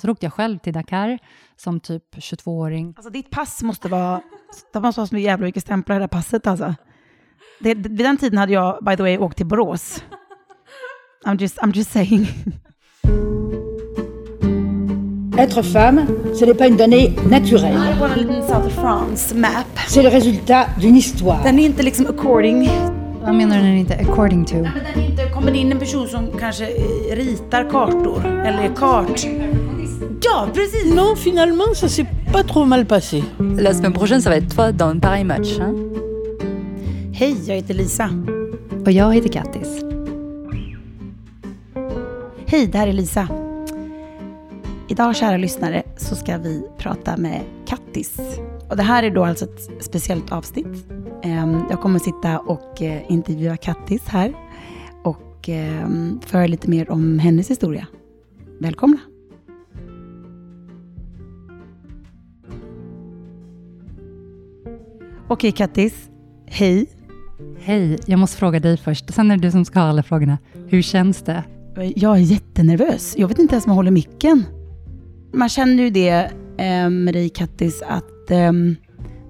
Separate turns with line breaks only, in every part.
Så åkte jag själv till Dakar som typ 22-åring.
Alltså ditt pass måste vara, det måste vara så jävla mycket stämplar i det där passet alltså. Det, vid den tiden hade jag, by the way, åkt till Borås. I'm just, I'm just saying.
Être femme, ce n'est pas une donnée naturelle.
På en liten South France map.
C'est le résultat d'une histoire.
Den är inte liksom according.
Vad menar du när det inte according to?
Men den är inte, kommer det in en person som kanske ritar kartor eller är kart. Ja, precis!
Non, finalement, ça s'est pas trop mal passé.
La semaine prochaine, ça va être toi dans pareil match. Hein
Hej, jag heter Lisa.
Och jag heter Kattis.
Hej, det här är Lisa. Idag, kära lyssnare, så ska vi prata med Kattis. Och det här är då alltså ett speciellt avsnitt. Ehm, Jag kommer sitta och eh, intervjua Kattis här och ehm, föra lite mer om hennes historia. Välkomna! Okej Kattis, hej.
Hej, jag måste fråga dig först. Sen är det du som ska ha alla frågorna. Hur känns det?
Jag är jättenervös. Jag vet inte ens om jag håller micken. Man känner ju det eh, med dig Kattis, att eh,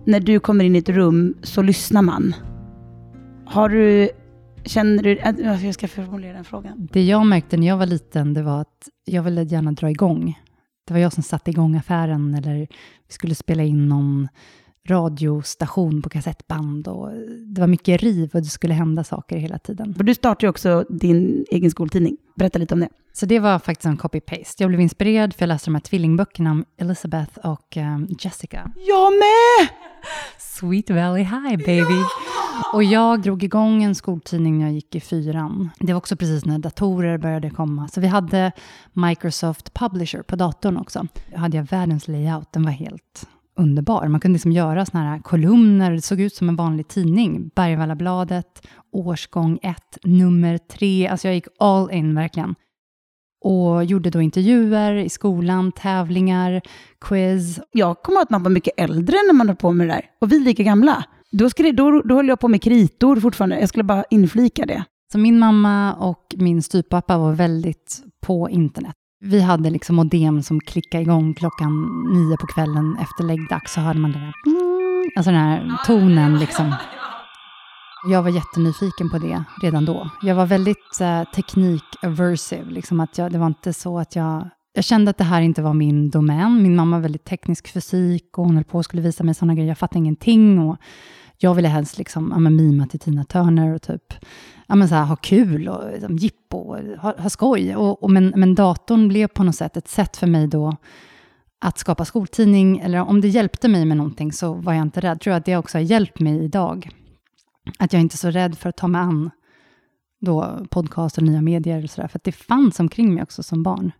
när du kommer in i ett rum så lyssnar man. Har du, känner du, äh, jag ska formulera den frågan.
Det jag märkte när jag var liten, det var att jag ville gärna dra igång. Det var jag som satte igång affären eller vi skulle spela in någon radiostation på kassettband och det var mycket riv och det skulle hända saker hela tiden.
Du startar ju också din egen skoltidning. Berätta lite om det.
Så det var faktiskt en copy-paste. Jag blev inspirerad för jag läste de här tvillingböckerna om Elizabeth och um, Jessica.
Jag med!
Sweet Valley High baby! Och jag drog igång en skoltidning när jag gick i fyran. Det var också precis när datorer började komma. Så vi hade Microsoft Publisher på datorn också. Då hade jag världens layout, den var helt underbar. Man kunde liksom göra såna här kolumner, det såg ut som en vanlig tidning. Bergvallabladet, årsgång 1, nummer 3. Alltså jag gick all in verkligen. Och gjorde då intervjuer i skolan, tävlingar, quiz.
Jag kommer ihåg att man var mycket äldre när man höll på med det där. Och vi är lika gamla. Då, skrev, då, då höll jag på med kritor fortfarande. Jag skulle bara inflika det.
Så min mamma och min styvpappa var väldigt på internet. Vi hade liksom modem som klickade igång klockan nio på kvällen efter läggdags. Så hörde man den här, mm, alltså den här tonen liksom. Jag var jättenyfiken på det redan då. Jag var väldigt eh, teknik-aversive. Liksom att jag, det var inte så att jag... Jag kände att det här inte var min domän. Min mamma var väldigt teknisk fysik och hon höll på och skulle visa mig sådana grejer. Jag fattade ingenting. Och jag ville helst liksom, ja, mima till Tina Turner och typ ja, men så här, ha kul och liksom, jippo och ha, ha skoj. Och, och, men, men datorn blev på något sätt ett sätt för mig då att skapa skoltidning. Eller om det hjälpte mig med någonting så var jag inte rädd. Jag tror att det också har hjälpt mig idag. Att jag inte är så rädd för att ta mig an då podcast och nya medier och sådär. För att det fanns omkring mig också som barn.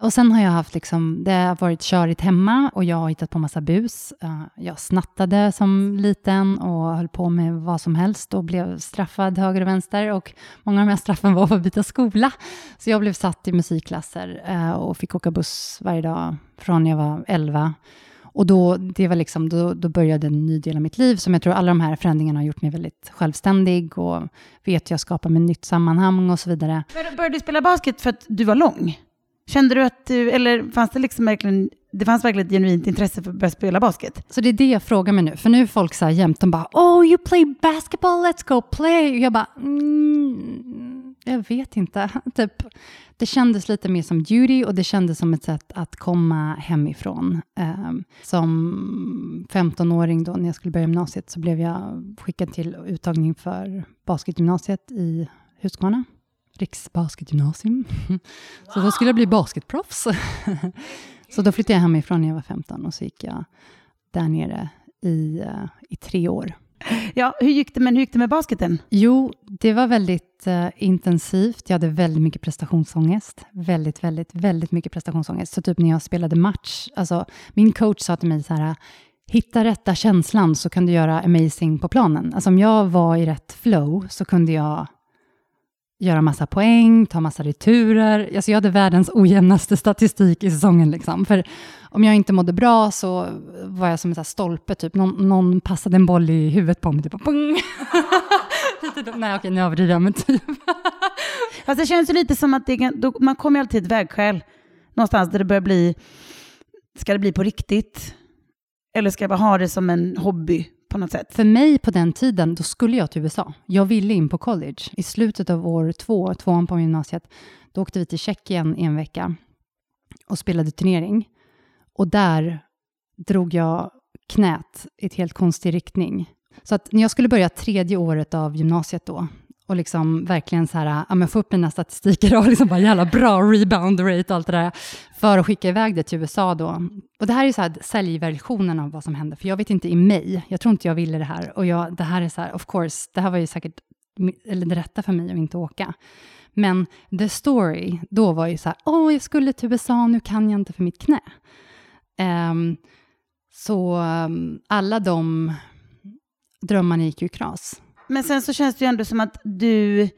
Och sen har jag haft liksom, det har varit körigt hemma och jag har hittat på massa bus. Eh, jag snattade som liten och höll på med vad som helst och blev straffad höger och vänster. Och många av de här straffen var för att byta skola. Så jag blev satt i musikklasser eh, och fick åka buss varje dag från jag var 11. Och då, det var liksom, då, då började en ny del av mitt liv som jag tror alla de här förändringarna har gjort mig väldigt självständig och vet hur jag skapar mig nytt sammanhang och så vidare.
Började du spela basket för att du var lång? Kände du att du, eller fanns det liksom verkligen, det fanns verkligen ett genuint intresse för att börja spela basket?
Så det är det jag frågar mig nu, för nu är folk så här jämt, de bara “Oh, you play basketball, let's go play”. Och jag bara mm, “Jag vet inte”. Typ, det kändes lite mer som duty och det kändes som ett sätt att komma hemifrån. Um, som 15-åring då, när jag skulle börja gymnasiet, så blev jag skickad till uttagning för basketgymnasiet i Huskvarna. Riksbasketgymnasium. Så då skulle jag bli basketproffs. så då flyttade jag hemifrån när jag var 15 och så gick jag där nere i, uh, i tre år.
Ja, hur gick det, men hur gick det med basketen?
Jo, det var väldigt uh, intensivt. Jag hade väldigt mycket prestationsångest. Väldigt, väldigt, väldigt mycket prestationsångest. Så typ när jag spelade match, alltså min coach sa till mig så här, hitta rätta känslan så kan du göra amazing på planen. Alltså om jag var i rätt flow så kunde jag göra massa poäng, ta massa returer. Alltså jag hade världens ojämnaste statistik i säsongen. Liksom. För om jag inte mådde bra så var jag som en så stolpe, typ. Någon, någon, passade en boll i huvudet på mig, typ. Nej, okej, nu överdriver jag, men typ.
Fast det känns ju lite som att det, då, man kommer alltid ett vägskäl Någonstans där det börjar bli, ska det bli på riktigt? Eller ska jag bara ha det som en hobby på något sätt?
För mig på den tiden, då skulle jag till USA. Jag ville in på college. I slutet av år två, tvåan på gymnasiet, då åkte vi till Tjeckien i en vecka och spelade turnering. Och där drog jag knät i ett helt konstig riktning. Så att när jag skulle börja tredje året av gymnasiet då, och liksom verkligen så här, ja, men få upp mina statistiker och liksom bara jävla bra rebound rate och allt det där, för att skicka iväg det till USA då. Och det här är så här säljversionen av vad som hände, för jag vet inte i mig, jag tror inte jag ville det här. Och jag, det här är så här, of course, det här var ju säkert eller det rätta för mig att inte åka. Men the story då var ju så här, åh, jag skulle till USA, nu kan jag inte för mitt knä. Um, så um, alla de drömmarna gick ju i kras.
Men sen så känns det ju ändå som att du,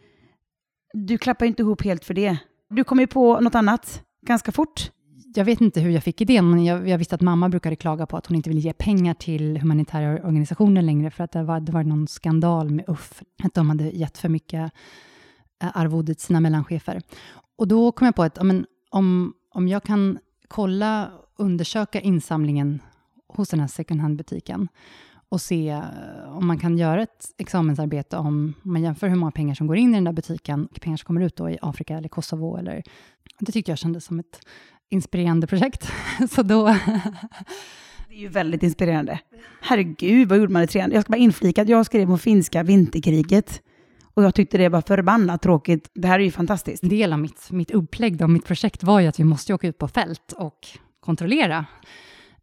du klappar inte ihop helt för det. Du kom ju på något annat ganska fort.
Jag vet inte hur jag fick idén, men jag, jag visste att mamma brukade klaga på att hon inte ville ge pengar till humanitära organisationer längre, för att det var, det var någon skandal med UFF, att de hade gett för mycket eh, arvode till sina mellanchefer. Och då kom jag på att om, om jag kan kolla, undersöka insamlingen hos den här second hand-butiken, och se eh, om man kan göra ett examensarbete om man jämför hur många pengar som går in i den där butiken och pengar som kommer ut då i Afrika eller Kosovo. Eller, det tyckte jag kändes som ett inspirerande projekt. Så då...
det är ju väldigt inspirerande. Herregud, vad gjorde man i trean? Jag ska bara inflika att jag skrev om finska vinterkriget. Och jag tyckte det var förbannat tråkigt. Det här är ju fantastiskt.
En del av mitt, mitt upplägg av mitt projekt var ju att vi måste åka ut på fält och kontrollera.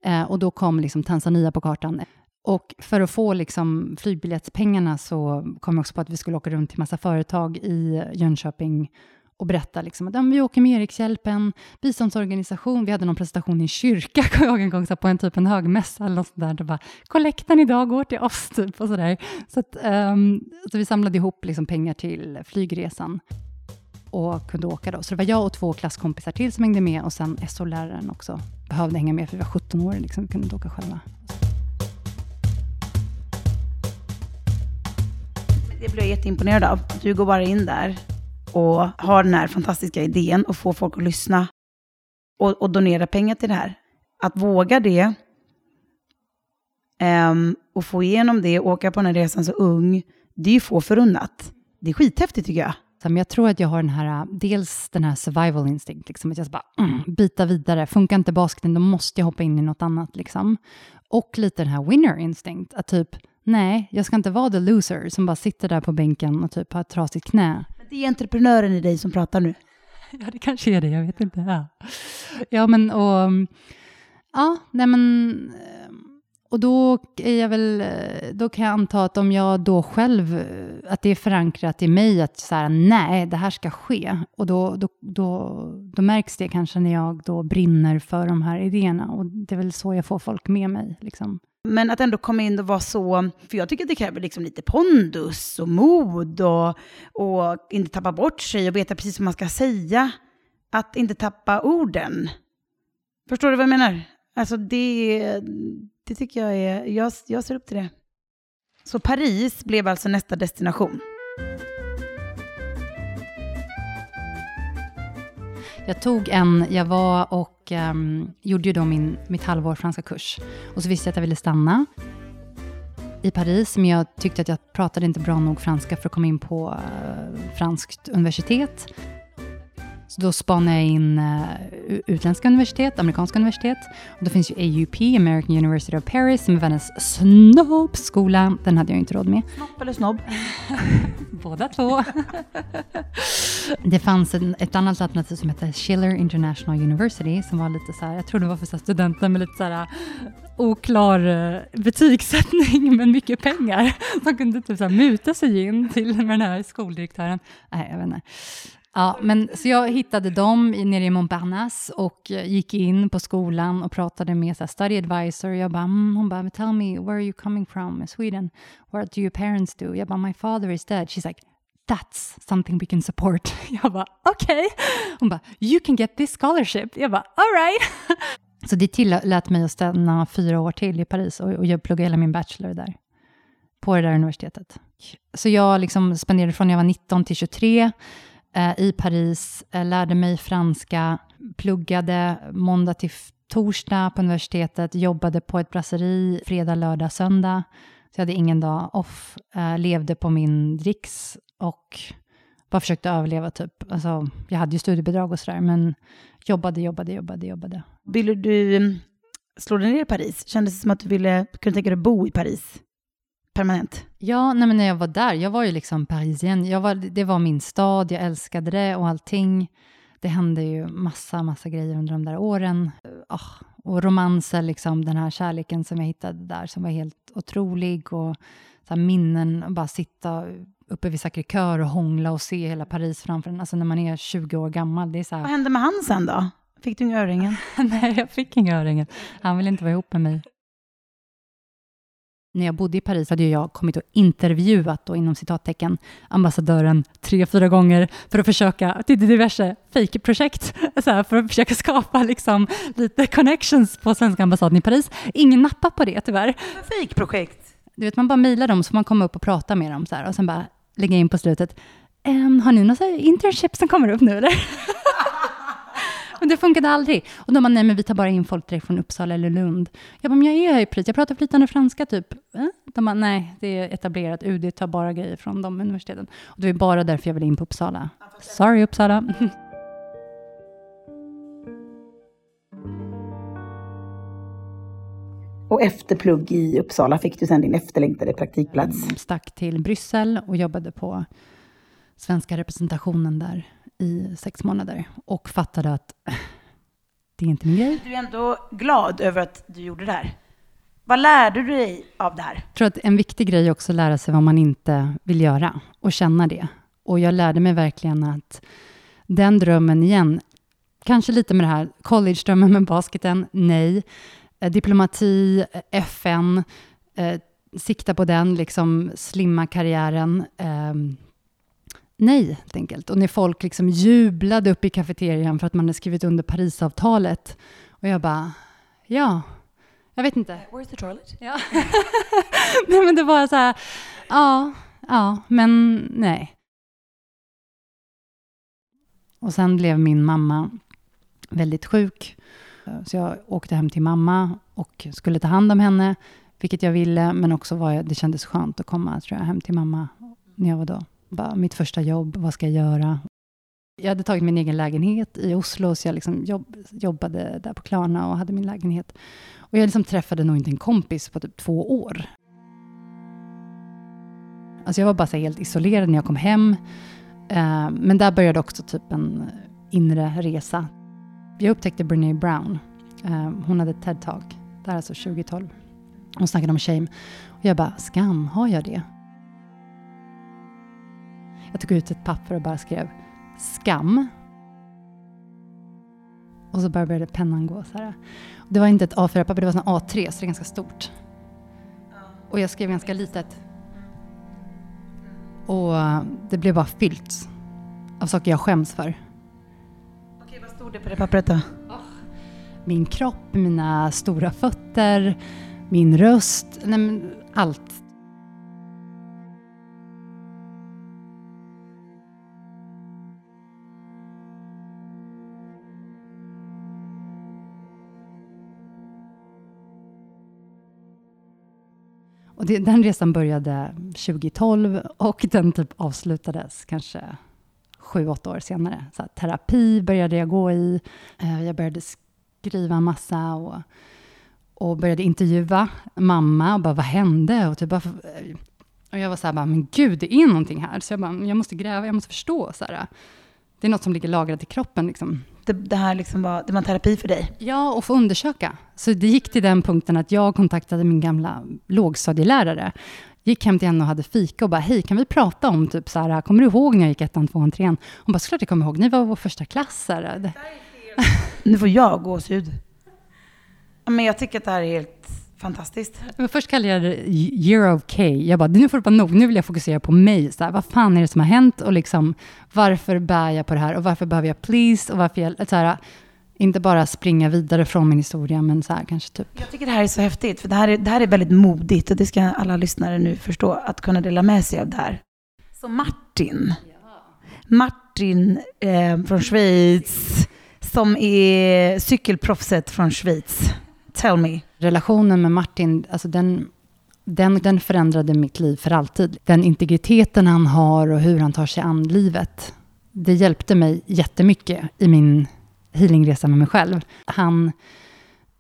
Eh, och då kom liksom Tanzania på kartan. Och för att få liksom flygbiljettspengarna så kom jag också på att vi skulle åka runt till massa företag i Jönköping och berätta liksom att ja, vi åker med Erikshjälpen, biståndsorganisation. Vi hade någon presentation i en kyrka, jag en gång, så på en typ en högmässa eller något sånt där. Det bara, kollekten idag går till oss, typ, och sådär. Så, att, um, så vi samlade ihop liksom pengar till flygresan och kunde åka då. Så det var jag och två klasskompisar till som hängde med och sen SO-läraren också behövde hänga med för vi var 17 år, liksom, vi kunde inte åka själva.
Det blir jag jätteimponerad av. Du går bara in där och har den här fantastiska idén och får folk att lyssna och, och donera pengar till det här. Att våga det um, och få igenom det och åka på den här resan så ung, det är ju få förunnat. Det är skithäftigt tycker jag.
Men jag tror att jag har den här, dels den här survival instinct, liksom, att jag ska bara mm, bita vidare. Funkar inte basketen, då måste jag hoppa in i något annat. Liksom. Och lite den här winner instinct, att typ Nej, jag ska inte vara the loser som bara sitter där på bänken och typ har ett trasigt knä.
Det är entreprenören i dig som pratar nu.
Ja, det kanske är det, jag vet inte. Ja, ja men och... Ja, nej men... Och då är jag väl... Då kan jag anta att om jag då själv... Att det är förankrat i mig att så här, nej, det här ska ske. Och då, då, då, då märks det kanske när jag då brinner för de här idéerna. Och det är väl så jag får folk med mig. Liksom.
Men att ändå komma in och vara så, för jag tycker att det kräver liksom lite pondus och mod och, och inte tappa bort sig och veta precis vad man ska säga. Att inte tappa orden. Förstår du vad jag menar? Alltså det, det tycker jag är, jag, jag ser upp till det. Så Paris blev alltså nästa destination.
Jag tog en, jag var och um, gjorde ju då min, mitt halvår franska kurs. Och så visste jag att jag ville stanna i Paris, men jag tyckte att jag pratade inte bra nog franska för att komma in på uh, franskt universitet. Så då spanade jag in uh, utländska universitet, amerikanska universitet. Och då finns ju AUP, American University of Paris, som är världens snobbskola. Den hade jag inte råd med.
Snopp eller snobb?
Båda två. det fanns en, ett annat alternativ som hette Schiller International University, som var lite så här, jag tror det var för studenter med lite så här oklar uh, betygssättning, men mycket pengar. Som kunde typ så här muta sig in till med den här skoldirektören. Nej, jag vet inte. Ja, men, så jag hittade dem nere i Montparnasse och eh, gick in på skolan och pratade med så här, study advisor. Jag bara, mm, hon bara, tell me, where are you coming from? in Sweden. What do your parents do? Jag bara, my father is dead. She's like, that's something we can support. Jag bara, okej. Okay. Hon bara, you can get this scholarship. Jag bara, all right. Så det tillät mig att stanna fyra år till i Paris och, och jag pluggade hela min bachelor där, på det där universitetet. Så jag liksom spenderade från jag var 19 till 23 Eh, i Paris, eh, lärde mig franska, pluggade måndag till torsdag på universitetet, jobbade på ett brasseri fredag, lördag, söndag. Så jag hade ingen dag off, eh, levde på min dricks och bara försökte överleva typ. Alltså, jag hade ju studiebidrag och sådär, men jobbade, jobbade, jobbade, jobbade.
Ville du mm, slå dig ner i Paris? Kändes det som att du ville, kunde tänka dig att bo i Paris? Permanent?
Ja, nej, men när jag var där, jag var ju liksom parisien. Var, det var min stad, jag älskade det och allting. Det hände ju massa, massa grejer under de där åren. Ah, och romanser, liksom, den här kärleken som jag hittade där som var helt otrolig. Och så minnen, och bara sitta uppe vid Sacré-Cœur och hångla och se hela Paris framför en. Alltså när man är 20 år gammal, det är så här...
Vad hände med han sen då? Fick du inga örhängen?
Nej, jag fick inga örhängen. Han ville inte vara ihop med mig. När jag bodde i Paris hade jag kommit och intervjuat, då, inom citattecken, ambassadören tre, fyra gånger för att försöka, till diverse fejkprojekt, för att försöka skapa liksom, lite connections på svenska ambassaden i Paris. Ingen nappar på det tyvärr.
Fejkprojekt?
Du vet, man bara mejlar dem så man komma upp och prata med dem så här, och sen bara lägga in på slutet, ehm, har ni några internship som kommer upp nu eller? Men det funkade aldrig. Och de bara, nej men vi tar bara in folk direkt från Uppsala eller Lund. Jag bara, men jag är här i Paris, jag pratar flytande franska typ. Eh? De bara, nej, det är etablerat, UD tar bara grejer från de universiteten. Och det var bara därför jag ville in på Uppsala. Sorry Uppsala.
Och efter plugg i Uppsala fick du sen din efterlängtade praktikplats.
Stack till Bryssel och jobbade på svenska representationen där i sex månader. Och fattade att det är inte min grej.
Du är ändå glad över att du gjorde det här. Vad lärde du dig av det här?
Jag tror att en viktig grej är också att lära sig vad man inte vill göra och känna det. Och jag lärde mig verkligen att den drömmen igen, kanske lite med det här college-drömmen med basketen, nej. Eh, Diplomati, eh, FN, eh, sikta på den, liksom slimma karriären. Eh, nej, helt enkelt. Och när folk liksom jublade upp i kafeterian för att man hade skrivit under Parisavtalet. Och jag bara, ja, jag vet inte.
Where's the toilet?
Ja. nej, men det var så här, ja, ja, men nej. Och sen blev min mamma väldigt sjuk. Så jag åkte hem till mamma och skulle ta hand om henne, vilket jag ville, men också var jag, det kändes skönt att komma tror jag, hem till mamma när jag var då. Bara, mitt första jobb, vad ska jag göra? Jag hade tagit min egen lägenhet i Oslo, så jag liksom jobb, jobbade där på Klarna och hade min lägenhet. Och jag liksom träffade nog inte en kompis på typ två år. Alltså jag var bara så helt isolerad när jag kom hem. Eh, men där började också typ en inre resa. Jag upptäckte Brené Brown. Eh, hon hade ett TED-talk, det här är alltså 2012. Hon snackade om shame. Och jag bara, skam, har jag det? Jag tog ut ett papper och bara skrev skam. Och så bara började pennan gå så här. Det var inte ett A4-papper, det var sån A3, så det är ganska stort. Och jag skrev ganska litet. Och det blev bara fyllt av saker jag skäms för.
Okej, vad stod det på det pappret då?
Min kropp, mina stora fötter, min röst, nej allt. Det, den resan började 2012 och den typ avslutades kanske sju, åtta år senare. Så här, terapi började jag gå i. Eh, jag började skriva en massa och, och började intervjua mamma och bara, vad hände? Och, typ bara, eh, och jag var så här, bara, men gud, det är någonting här. Så jag bara, jag måste gräva, jag måste förstå. Så här. Eh, det är något som ligger lagrat i kroppen. Liksom.
Det, det här liksom var, det var en terapi för dig?
Ja, och få undersöka. Så det gick till den punkten att jag kontaktade min gamla lågstadielärare. Gick hem till henne och hade fika och bara, hej, kan vi prata om typ så här, kommer du ihåg när jag gick ettan, tvåan, trean? Hon bara, såklart jag kommer ihåg, ni var vår första klass.
Nu får jag gåshud. Men jag tycker att det här är helt fantastiskt.
Men först kallade jag det year of K. Jag bara, nu får det vara nog, nu vill jag fokusera på mig. Så här, vad fan är det som har hänt och liksom, varför bär jag på det här och varför behöver jag please och varför jag, så här, inte bara springa vidare från min historia, men så här kanske typ
Jag tycker det här är så häftigt, för det här är, det här är väldigt modigt och det ska alla lyssnare nu förstå, att kunna dela med sig av det här. Så Martin, Martin eh, från Schweiz, som är cykelproffset från Schweiz. Tell me.
Relationen med Martin, alltså den, den, den förändrade mitt liv för alltid. Den integriteten han har och hur han tar sig an livet, det hjälpte mig jättemycket i min healingresa med mig själv. Han,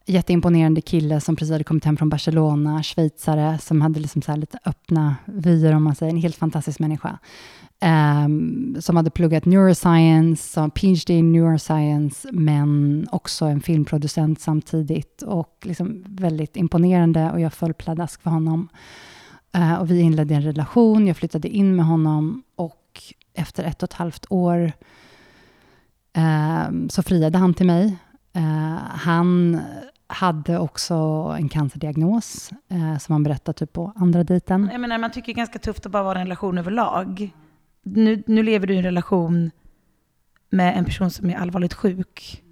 jätteimponerande kille som precis hade kommit hem från Barcelona, schweizare, som hade liksom så lite öppna vyer, om man säger, en helt fantastisk människa. Um, som hade pluggat neuroscience, som PhD i neuroscience, men också en filmproducent samtidigt. Och liksom väldigt imponerande och jag föll pladask för honom. Uh, och vi inledde en relation, jag flyttade in med honom och efter ett och ett halvt år um, så friade han till mig. Uh, han hade också en cancerdiagnos, eh, som han berättade typ på andra dejten.
Jag menar, man tycker det är ganska tufft att bara vara i en relation överlag. Nu, nu lever du i en relation med en person som är allvarligt sjuk.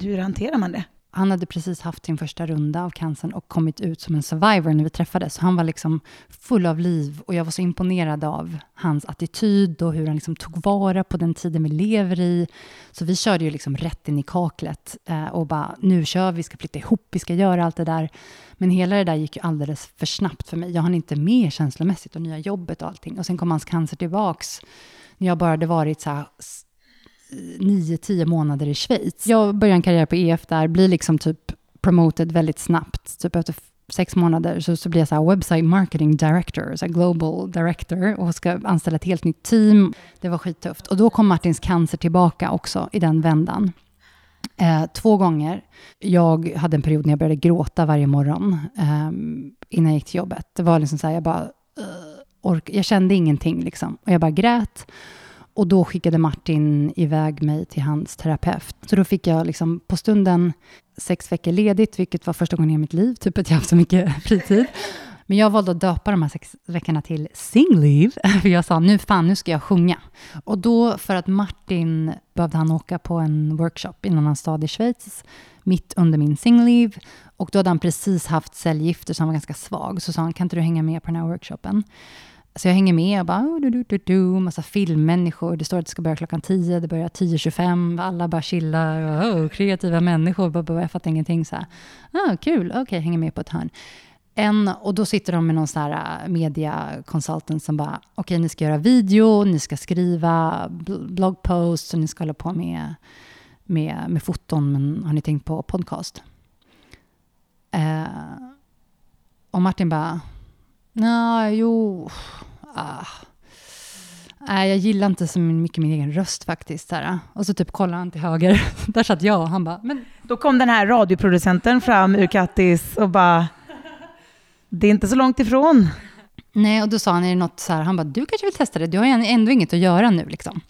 Hur hanterar man det?
Han hade precis haft sin första runda av cancern och kommit ut som en survivor när vi träffades. Så han var liksom full av liv och jag var så imponerad av hans attityd och hur han liksom tog vara på den tiden vi lever i. Så vi körde ju liksom rätt in i kaklet eh, och bara, nu kör vi, vi ska flytta ihop, vi ska göra allt det där. Men hela det där gick ju alldeles för snabbt för mig. Jag hann inte med känslomässigt och nya jobbet och allting. Och sen kom hans cancer tillbaks när jag bara hade varit så här nio, tio månader i Schweiz. Jag började en karriär på EF där, blir liksom typ promoted väldigt snabbt. Typ efter sex månader så, så blir jag så här website marketing director, så global director och ska anställa ett helt nytt team. Det var skittufft. Och då kom Martins cancer tillbaka också i den vändan. Eh, två gånger. Jag hade en period när jag började gråta varje morgon eh, innan jag gick till jobbet. Det var liksom så här, jag bara... Uh, ork jag kände ingenting liksom. Och jag bara grät. Och då skickade Martin iväg mig till hans terapeut. Så då fick jag liksom på stunden sex veckor ledigt, vilket var första gången i mitt liv, typ att jag haft så mycket fritid. Men jag valde att döpa de här sex veckorna till Sing Leave, för jag sa nu fan, nu ska jag sjunga. Och då, för att Martin behövde han åka på en workshop i en annan stad i Schweiz, mitt under min Sing Leave. Och då hade han precis haft cellgifter, så han var ganska svag. Så sa han, kan inte du hänga med på den här workshopen? Så jag hänger med och bara, oh, du, du, du, du, massa filmmänniskor. Det står att det ska börja klockan 10, det börjar 10.25. Alla bara chillar, oh, kreativa människor. Jag fattar ingenting. Så här. Ah, kul, okej, okay, hänger med på ett hörn. En, och då sitter de med någon sån här äh, mediakonsultant som bara, okej, okay, ni ska göra video, ni ska skriva bloggposts och ni ska hålla på med, med, med foton, men har ni tänkt på podcast? Eh, och Martin bara, nej, jo, ah. Nej, jag gillar inte så mycket min egen röst faktiskt. Här. Och så typ kollar han till höger. Där satt jag och han bara, men...
Då kom den här radioproducenten fram ur Kattis och bara, det är inte så långt ifrån.
Nej, och då sa han, är det något så här, han bara, du kanske vill testa det, du har ju ändå inget att göra nu liksom.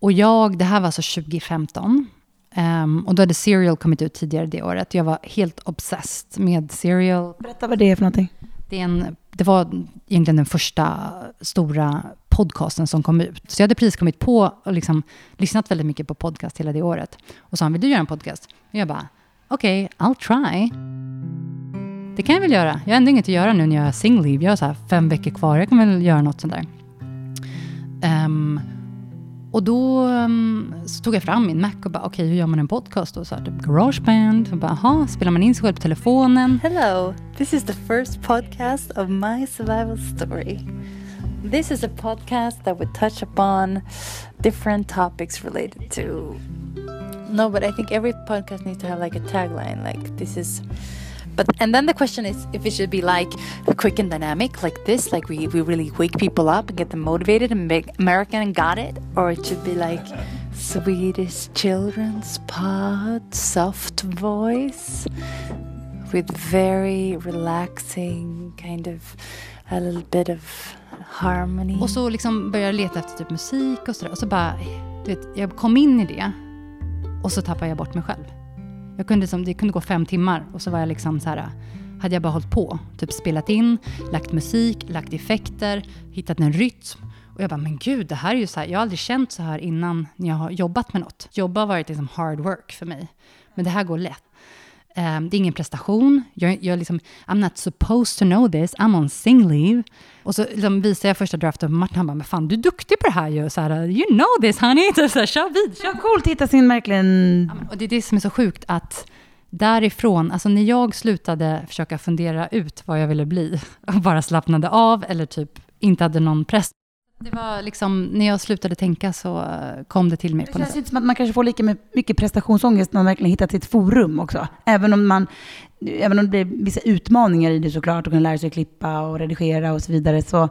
Och jag, det här var alltså 2015. Um, ehm, och då hade Serial kommit ut tidigare det året. Jag var helt obsessed med Serial.
Berätta vad det är för någonting.
Det, är en, det var egentligen den första stora podcasten som kom ut. Så jag hade precis kommit på och liksom lyssnat väldigt mycket på podcast hela det året. Och sa han, vill du göra en podcast? Och jag bara, okej, okay, I'll try. Det kan jag väl göra. Jag har ändå inget att göra nu när jag är single Jag har så här fem veckor kvar. Jag kan väl göra något sånt där. Um, och då um, så tog jag fram min Mac och bara, okej, okay, hur gör man en podcast? Och så här, typ Garageband. Och bara, aha, spelar man in sig själv på telefonen?
Hello, this is the first podcast of my survival story. This is a podcast that would touch upon different topics related to... No, but I think every podcast needs to have like a tagline, like this is but and then the question is if it should be like quick and dynamic, like this, like we, we really wake people up and get them motivated and make American got it, or it should be like Swedish children's pod, soft voice with very relaxing kind of a little bit of harmony.
Och så liksom började jag leta efter typ musik och sådär. Och så bara, du vet, jag kom in i det och så tappade jag bort mig själv. Jag kunde som, det kunde gå fem timmar och så var jag liksom så här, hade jag bara hållit på, typ spelat in, lagt musik, lagt effekter, hittat en rytm. Och jag bara, men gud, det här är ju så här, jag har aldrig känt så här innan när jag har jobbat med något. Jobba har varit liksom hard work för mig, men det här går lätt. Eh, det är ingen prestation. Jag, jag liksom, I'm not supposed to know this. I'm on sing leave. Och så liksom visar jag första draften på Martin. Han bara, men fan du är duktig på det här ju. Så här, you know this honey. Så här, kör vid, kör
Coolt hitta sin verkligen...
Ja, Och det är det som är så sjukt att därifrån, alltså när jag slutade försöka fundera ut vad jag ville bli och bara slappnade av eller typ inte hade någon press. Det var liksom, när jag slutade tänka så eh, kom det till mig
Det
på
känns inte som att man kanske får lika mycket prestationsångest när man verkligen hittat sitt forum också. Även om, man, även om det blir vissa utmaningar i det såklart, och kunna lära sig att klippa och redigera och så vidare, så,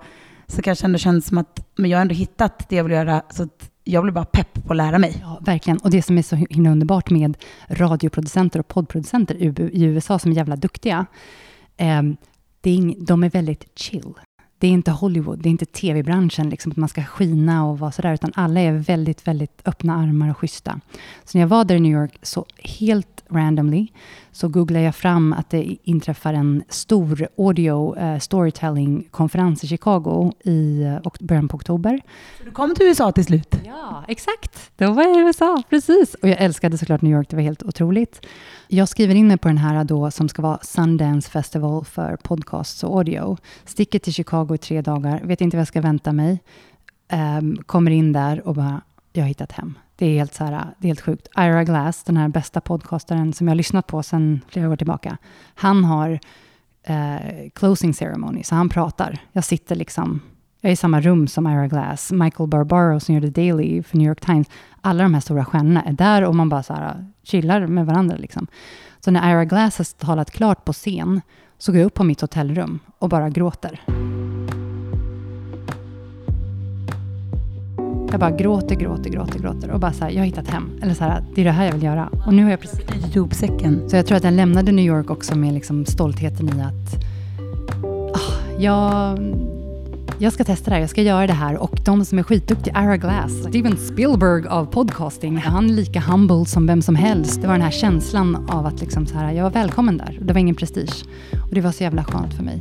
så kanske ändå känns som att men jag har ändå hittat det jag vill göra, så att jag blir bara pepp på att lära mig.
Ja, verkligen. Och det som är så himla underbart med radioproducenter och poddproducenter i USA som är jävla duktiga, eh, det är de är väldigt chill. Det är inte Hollywood, det är inte tv-branschen, liksom, att man ska skina och vara sådär, utan alla är väldigt, väldigt öppna armar och schyssta. Så när jag var där i New York, så helt randomly, så googlade jag fram att det inträffar en stor audio eh, storytelling-konferens i Chicago i ok- början på oktober.
Så du kom till USA till slut.
Ja, exakt. Då var jag i USA, precis. Och jag älskade såklart New York, det var helt otroligt. Jag skriver in mig på den här då som ska vara Sundance Festival för podcasts och audio. Sticker till Chicago i tre dagar, vet inte vad jag ska vänta mig. Um, kommer in där och bara, jag har hittat hem. Det är helt, så här, det är helt sjukt. Ira Glass, den här bästa podcastaren som jag har lyssnat på sedan flera år tillbaka, han har uh, closing ceremony, så han pratar. Jag sitter liksom, jag är i samma rum som Ira Glass, Michael Barbaro som gör The Daily för New York Times. Alla de här stora stjärnorna är där och man bara så här, chillar med varandra. Liksom. Så när Ira Glass har talat klart på scen så går jag upp på mitt hotellrum och bara gråter. Jag bara gråter, gråter, gråter, gråter och bara så här, jag har hittat hem. Eller så här, det är det här jag vill göra. Och nu har jag precis
Knutit ihop säcken.
så jag tror att jag lämnade New York också med liksom stoltheten i att ah, jag, jag ska testa det här, jag ska göra det här. Och de som är skitduktiga, Ira Glass, Steven Spielberg av podcasting, han är lika humble som vem som helst. Det var den här känslan av att liksom så här, jag var välkommen där. Det var ingen prestige. Och det var så jävla skönt för mig.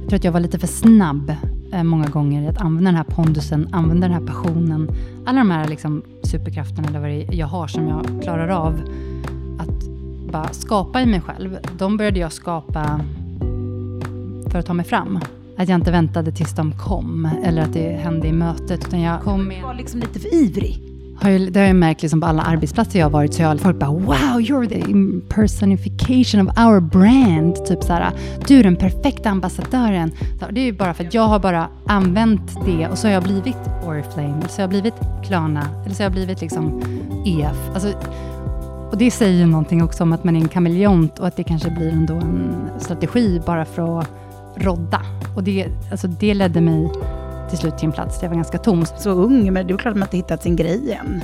Jag tror att jag var lite för snabb eh, många gånger i att använda den här pondusen, använda den här passionen. Alla de här liksom, superkrafterna eller vad det är jag har som jag klarar av bara skapa i mig själv. De började jag skapa för att ta mig fram. Att jag inte väntade tills de kom eller att det hände i mötet. Utan jag kom
Du
med
var liksom lite för ivrig.
har ju, det har jag märkt liksom på alla arbetsplatser jag har varit, så jag har folk bara “Wow, you're the personification of our brand”. Typ så här, du är den perfekta ambassadören. Så Det är ju bara för att jag har bara använt det och så har jag blivit Oriflame, eller så har jag blivit Klarna, eller så har jag blivit liksom EF. Alltså, och det säger ju någonting också om att man är en kameleont och att det kanske blir ändå en strategi bara för att rodda. Och det, alltså det ledde mig till slut till en plats där jag var ganska tom.
Så ung, men det är klart att man inte hittat sin grej än.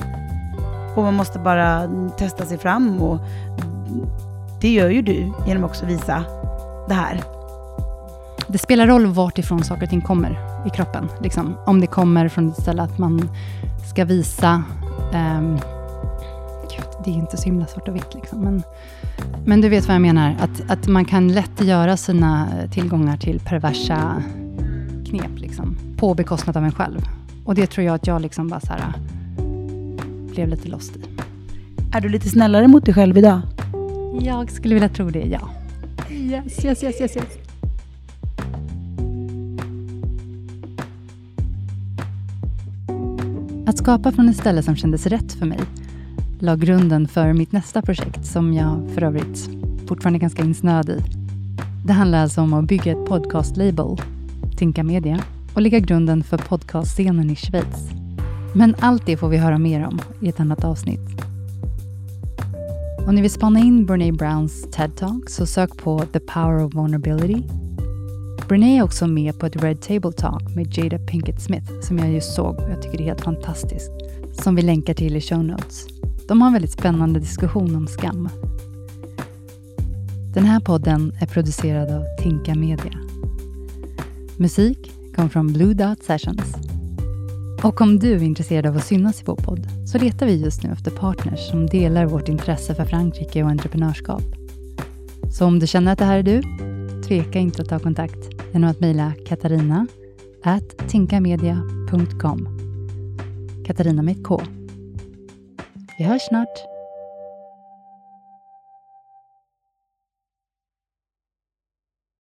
Och man måste bara testa sig fram och det gör ju du genom också att visa det här.
Det spelar roll vart ifrån saker och ting kommer i kroppen. Liksom. Om det kommer från ett ställe att man ska visa... gud, det är inte så himla svart och vitt. Liksom. Men, men du vet vad jag menar. Att, att man kan lätt göra sina tillgångar till perversa knep. Liksom, på bekostnad av en själv. Och det tror jag att jag liksom bara så här, blev lite lost i.
Är du lite snällare mot dig själv idag?
Jag skulle vilja tro det, ja. Yes, yes, yes, yes, yes. Att skapa från ett ställe som kändes rätt för mig la grunden för mitt nästa projekt som jag för övrigt fortfarande är ganska insnöad i. Det handlar alltså om att bygga ett podcast-label, Tinka Media, och lägga grunden för podcastscenen i Schweiz. Men allt det får vi höra mer om i ett annat avsnitt. Om ni vill spana in Brene Browns TED-talk så sök på The Power of Vulnerability. Brene är också med på ett Red Table Talk med Jada Pinkett Smith som jag just såg och jag tycker det är helt fantastiskt. Som vi länkar till i show notes. De har en väldigt spännande diskussion om skam. Den här podden är producerad av Tinka Media. Musik kom från Blue Dot Sessions. Och om du är intresserad av att synas i vår podd så letar vi just nu efter partners som delar vårt intresse för Frankrike och entreprenörskap. Så om du känner att det här är du, tveka inte att ta kontakt genom att mejla katarina tinkamedia.com. Katarina med ett K. Vi hörs snart.